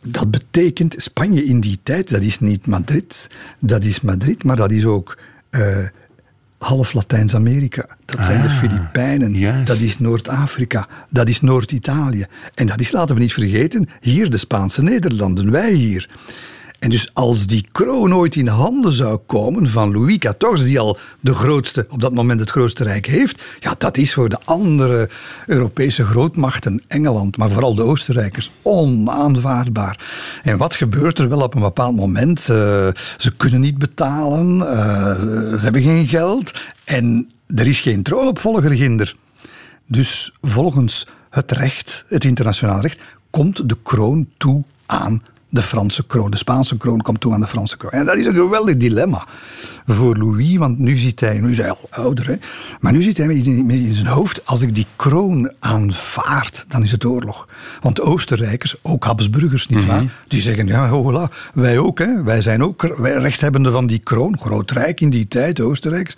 Dat betekent, Spanje in die tijd, dat is niet Madrid, dat is Madrid, maar dat is ook uh, half Latijns-Amerika. Dat ah, zijn de Filipijnen, yes. dat is Noord-Afrika, dat is Noord-Italië. En dat is, laten we niet vergeten, hier de Spaanse Nederlanden, wij hier. En dus als die kroon ooit in handen zou komen van Louis XIV, die al de grootste, op dat moment het grootste rijk heeft, ja, dat is voor de andere Europese grootmachten, Engeland, maar vooral de Oostenrijkers, onaanvaardbaar. En wat gebeurt er wel op een bepaald moment? Uh, ze kunnen niet betalen, uh, ze hebben geen geld en er is geen troonopvolger ginder. Dus volgens het recht, het internationaal recht, komt de kroon toe aan de Franse kroon. De Spaanse kroon komt toe aan de Franse kroon. En dat is een geweldig dilemma voor Louis, want nu ziet hij, nu is hij al ouder, hè, maar nu ziet hij in zijn hoofd, als ik die kroon aanvaard, dan is het oorlog. Want de Oostenrijkers, ook Habsburgers, nietwaar, mm die zeggen, ja, hola, wij ook, hè, wij zijn ook wij rechthebbenden van die kroon, groot rijk in die tijd, Oostenrijkers.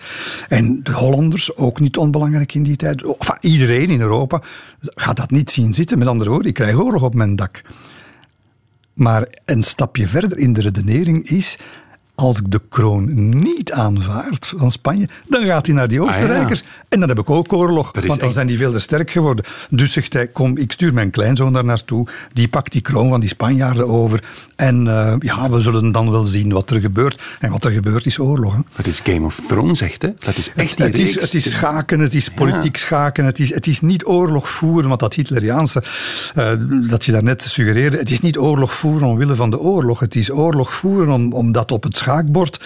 En de Hollanders, ook niet onbelangrijk in die tijd. Enfin, iedereen in Europa gaat dat niet zien zitten. Met andere woorden, ik krijg oorlog op mijn dak. Maar een stapje verder in de redenering is als ik de kroon niet aanvaard van Spanje, dan gaat hij naar die Oostenrijkers. Ah, en dan heb ik ook oorlog, want dan zijn die veel te sterk geworden. Dus zegt hij, kom, ik stuur mijn kleinzoon daar naartoe. Die pakt die kroon van die Spanjaarden over. En uh, ja, we zullen dan wel zien wat er gebeurt. En wat er gebeurt is oorlog. Hè. Dat is Game of Thrones, zegt hè? Dat is echt het, het is, het is schaken, het is politiek schaken. Het is, het is niet oorlog voeren, want dat Hitleriaanse, uh, dat je daarnet suggereerde, het is niet oorlog voeren omwille van de oorlog. Het is oorlog voeren om, omdat op het schaakbord.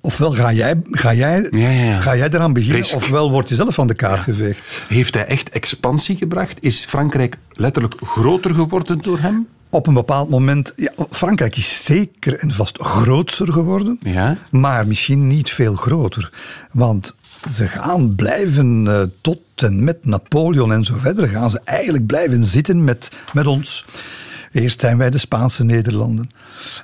Ofwel ga jij, ga jij, ja, ja, Ga jij eraan beginnen, ofwel word je zelf van de kaart geveegd. Heeft hij echt expansie gebracht? Is Frankrijk letterlijk groter geworden door hem? Op een bepaald moment. Ja, Frankrijk is zeker en vast groter geworden, ja. maar misschien niet veel groter. Want ze gaan blijven uh, tot en met Napoleon en zo verder, gaan ze eigenlijk blijven zitten met, met ons. Eerst zijn wij de Spaanse Nederlanden.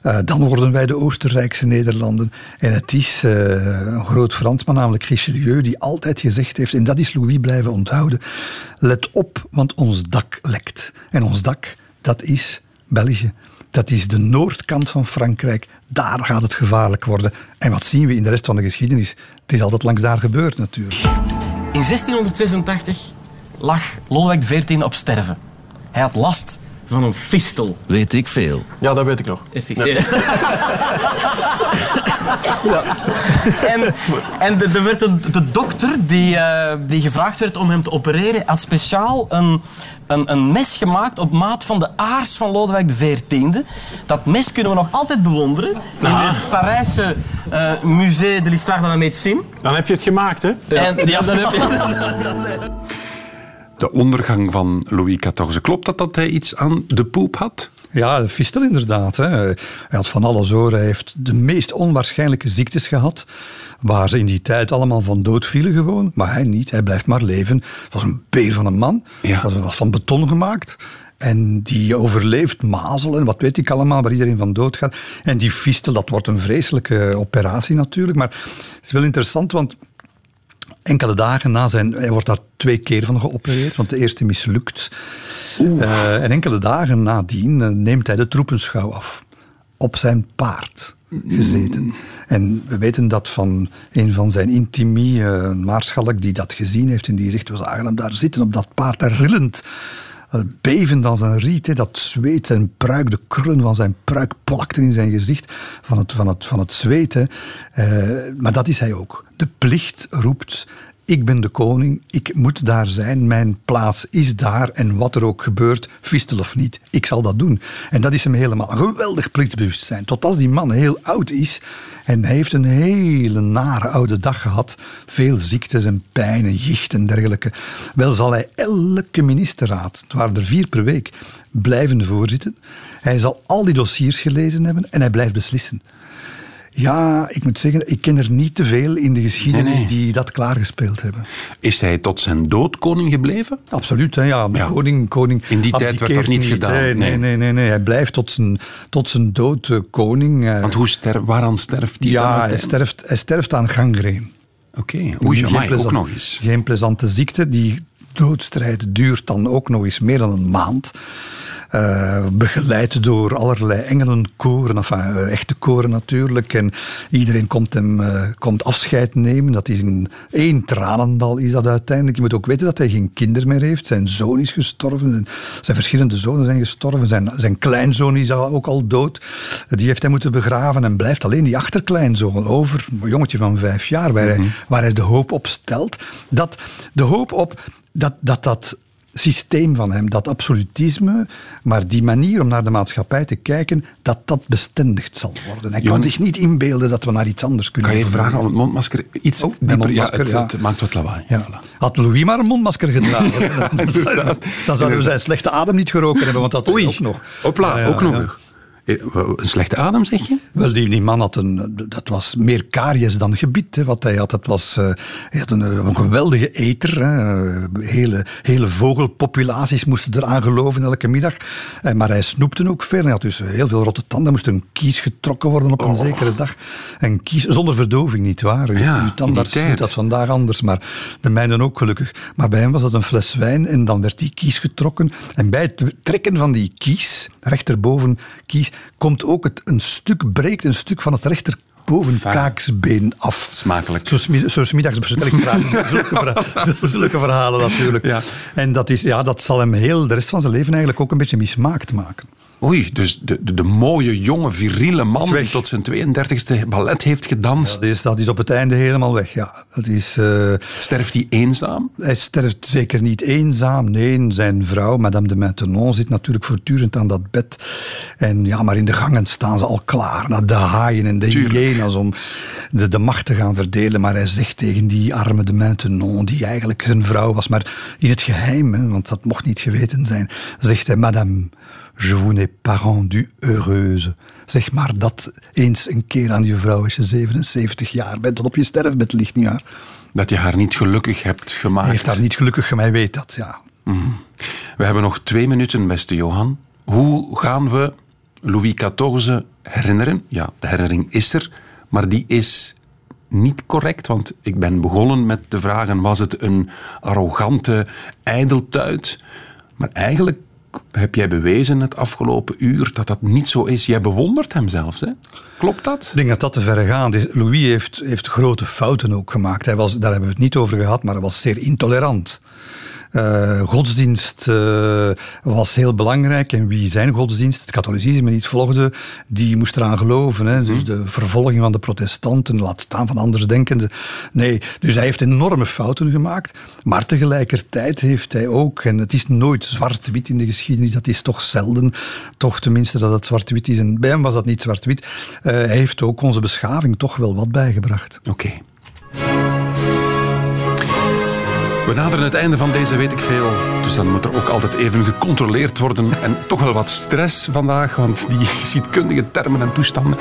Uh, dan worden wij de Oostenrijkse Nederlanden. En het is uh, een groot Fransman, namelijk Richelieu, die altijd gezegd heeft, en dat is Louis blijven onthouden, let op, want ons dak lekt. En ons dak, dat is België. Dat is de noordkant van Frankrijk. Daar gaat het gevaarlijk worden. En wat zien we in de rest van de geschiedenis? Het is altijd langs daar gebeurd natuurlijk. In 1686 lag Lodewijk XIV op sterven. Hij had last van een fistel. Weet ik veel. Ja, dat weet ik nog. Effectief. Ja. En, en er werd een, de dokter die, uh, die gevraagd werd om hem te opereren, had speciaal een, een, een, mes gemaakt op maat van de aars van Lodewijk XIV. Dat mes kunnen we nog altijd bewonderen in het Parijse uh, Musée de l'Histoire de la Médecine. Dan heb je het gemaakt, hè? Ja, en, ja dan heb je de ondergang van Louis XIV. Klopt dat dat hij iets aan de poep had? Ja, de fistel inderdaad. Hè. Hij had van alle zoren. Hij heeft de meest onwaarschijnlijke ziektes gehad. Waar ze in die tijd allemaal van dood vielen gewoon. Maar hij niet. Hij blijft maar leven. Het was een beer van een man. Ja. Was, was van beton gemaakt. En die overleeft mazelen, wat weet ik allemaal, waar iedereen van dood gaat. En die fistel, dat wordt een vreselijke operatie natuurlijk. Maar het is wel interessant, want enkele dagen na zijn... Hij wordt daar twee keer van geopereerd, want de eerste mislukt. Uh, en enkele dagen nadien uh, neemt hij de troepenschouw af. Op zijn paard gezeten. En we weten dat van een van zijn intimie, uh, een maarschalk die dat gezien heeft en die zegt, we zagen hem daar zitten op dat paard, daar rillend bevend als een riet. Dat zweet, zijn pruik, de krullen van zijn pruik plakten in zijn gezicht van het, van het, van het zweet. Uh, maar dat is hij ook. De plicht roept ik ben de koning, ik moet daar zijn, mijn plaats is daar en wat er ook gebeurt, fistel of niet, ik zal dat doen. En dat is hem helemaal een geweldig plichtsbewustzijn. Tot als die man heel oud is en hij heeft een hele nare oude dag gehad, veel ziektes en pijn en jicht en dergelijke, wel zal hij elke ministerraad, het waren er vier per week, blijven voorzitten. Hij zal al die dossiers gelezen hebben en hij blijft beslissen. Ja, ik moet zeggen, ik ken er niet te veel in de geschiedenis die dat klaargespeeld hebben. Is hij tot zijn dood koning gebleven? Absoluut, hè, ja. Koning, koning in die tijd werd dat niet, gedaan. Nee. Nee, nee, nee, nee, Hij blijft tot zijn, tot zijn dood uh, koning. Uh, Want hoe sterf, waaraan sterft hij ja, hij sterft, hij sterft aan gangreen. Oké, okay. oei, amai, ook nog eens. Geen plezante ziekte. Die doodstrijd duurt dan ook nog eens meer dan een maand. Uh, begeleid door allerlei engelenkoren, enfin, uh, echte koren natuurlijk. En iedereen komt hem uh, komt afscheid nemen. Dat is een één tranendal is dat uiteindelijk. Je moet ook weten dat hij geen kinderen meer heeft. Zijn zoon is gestorven. Zijn verschillende zonen zijn gestorven. Zijn, zijn kleinzoon is ook al dood. Die heeft hij moeten begraven en blijft alleen die achterkleinzoon over. Een jongetje van vijf jaar, waar, hij, mhm. waar hij de hoop op stelt. Dat de hoop op dat dat, dat systeem van hem, dat absolutisme, maar die manier om naar de maatschappij te kijken, dat dat bestendigd zal worden. Hij kan zich niet inbeelden dat we naar iets anders kunnen Kan je vragen om het mondmasker iets oh, dieper? ja, het, het, maakt wat lawaai. Ja. Had Louis maar een mondmasker gedragen, dan, zouden we zijn slechte adem niet geroken hebben, want dat Oei. ook nog. Hopla, ook nog. Eh, Een slechte adem, zeg je? Wel, die, die man had een, dat was meer karies dan gebied. Hè, wat hij had. Dat was, eh, hij had een, een geweldige eter. Hè. Eh, Hele, hele vogelpopulaties moesten eraan geloven elke middag. Maar hij snoepte ook veel. Hij had dus heel veel rotte tanden. Er moest een kies getrokken worden op een zekere dag. En kies zonder verdoving, niet waar? Oh. Ja, Uw tandarts doet dat vandaag anders, maar de mijne ook gelukkig. Maar bij hem was dat een fles wijn en dan werd die kies getrokken. En bij het trekken van die kies, rechterboven kies, komt ook het, een stuk, breekt een stuk van het rechterboven kaaksbeen af. Smakelijk. Zo, smid- zo smiddags vertel ik graag zulke, verha- zulke verhalen natuurlijk. Ja. En dat, is, ja, dat zal hem heel de rest van zijn leven eigenlijk ook een beetje mismaakt maken. Oei, dus de, de, de mooie, jonge, viriele man die tot zijn 32e ballet heeft gedanst. Dat is, dat is op het einde helemaal weg, ja. Dat is... eh, Sterft hij eenzaam? Hij sterft zeker niet eenzaam. Nee, zijn vrouw, Madame de Maintenon, zit natuurlijk voortdurend aan dat bed. En ja, maar in de gangen staan ze al klaar. naar De haaien en de hyena's om de, de macht te gaan verdelen. Maar hij zegt tegen die arme de Maintenon, die eigenlijk zijn vrouw was, maar in het geheim, hè, want dat mocht niet geweten zijn, zegt hij, Madame, je vous n'ai pas rendu heureuse. Zeg maar dat eens een keer aan je vrouw als je 77 jaar bent en op je sterfbed ligt, nietwaar? Dat je haar niet gelukkig hebt gemaakt. Hij heeft haar niet gelukkig gemaakt, weet dat, ja. We hebben nog twee minuten, beste Johan. Hoe gaan we Louis XIV herinneren? Ja, de herinnering is er, maar die is niet correct. Want ik ben begonnen met te vragen, was het een arrogante ijdeltuit? Maar eigenlijk heb jij bewezen het afgelopen uur dat dat niet zo is. Jij bewondert hem zelfs, hè? Klopt dat? Ik denk dat dat te ver is. Louis heeft, heeft grote fouten ook gemaakt. Hij was, daar hebben we het niet over gehad, maar hij was zeer intolerant. Eh, godsdienst eh, was heel belangrijk. En wie zijn godsdienst, het katholicisme, niet volgde, die moest eraan geloven. Hè. Dus de vervolging van de protestanten, laat staan van andersdenkenden. Nee, dus hij heeft enorme fouten gemaakt. Maar tegelijkertijd heeft hij ook, en het is nooit zwart-wit in de geschiedenis, dat is toch zelden, toch tenminste dat het zwart-wit is. En bij hem was dat niet zwart-wit. Eh, hij heeft ook onze beschaving toch wel wat bijgebracht. Oké. We naderen het einde van deze weet ik veel. Dus dan moet er ook altijd even gecontroleerd worden. En toch wel wat stress vandaag, want die geschiedkundige termen en toestanden.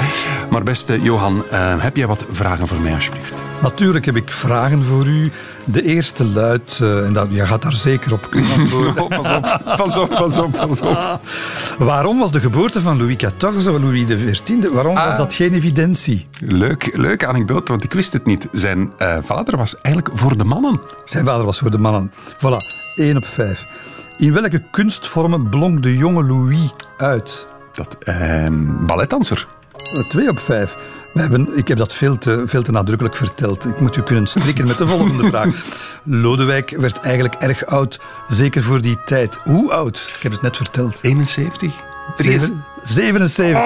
Maar beste Johan, eh, heb jij wat vragen voor mij alsjeblieft? Natuurlijk heb ik vragen voor u. De eerste luidt, eh, en dat, je gaat daar zeker op kunnen antwoorden. Oh, pas op, pas op, pas op, pas op. Waarom was de geboorte van Louis XIV, Louis XIV, waarom was Ah. dat geen evidentie? Leuk, leuke anekdote, want ik wist het niet. Zijn eh, vader was eigenlijk voor de mannen. Zijn vader was voor de mannen. Voilà, 1 op 5. In welke kunstvormen blonk de jonge Louis uit? Dat, eh, balletdanser. 2 op 5. We hebben, ik heb dat veel te, veel te nadrukkelijk verteld. Ik moet u kunnen strikken met de volgende vraag. Lodewijk werd eigenlijk erg oud, zeker voor die tijd. Hoe oud? Ik heb het net verteld. 71? Zeven- 77.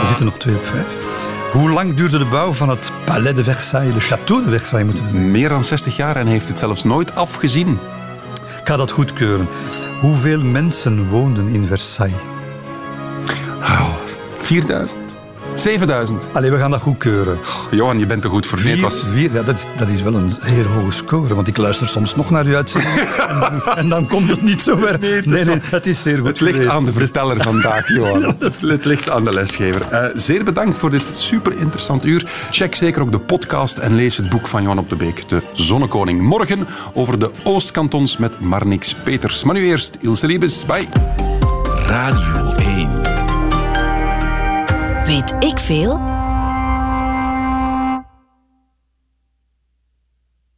We zitten op 2 op 5. Hoe lang duurde de bouw van het Palais de Versailles, de Château de Versailles moeten we? Meer dan 60 jaar en heeft het zelfs nooit afgezien. Ik ga dat goedkeuren. Hoeveel mensen woonden in Versailles? Oh, 4000? 7000? Allee, we gaan dat goedkeuren. Johan, je bent te goed voor nee, het Vier, was... vier, ja, dat, is, dat is wel een heel hoge score, want ik luister soms nog naar uw uitzending en, dan, en dan komt het niet zo ver. Nee, is nee, wel- het is zeer goed Het ligt geweest. aan de verteller vandaag, Johan. Het ligt aan de lesgever. Eh, zeer bedankt voor dit super interessant uur. Check zeker ook de podcast en lees het boek van Johan op de Beek, De Zonnekoning. Morgen over de Oostkantons met Marnix Peters. Maar nu eerst, Ilse Liebes. Bye. Radio 1. Weet ik veel?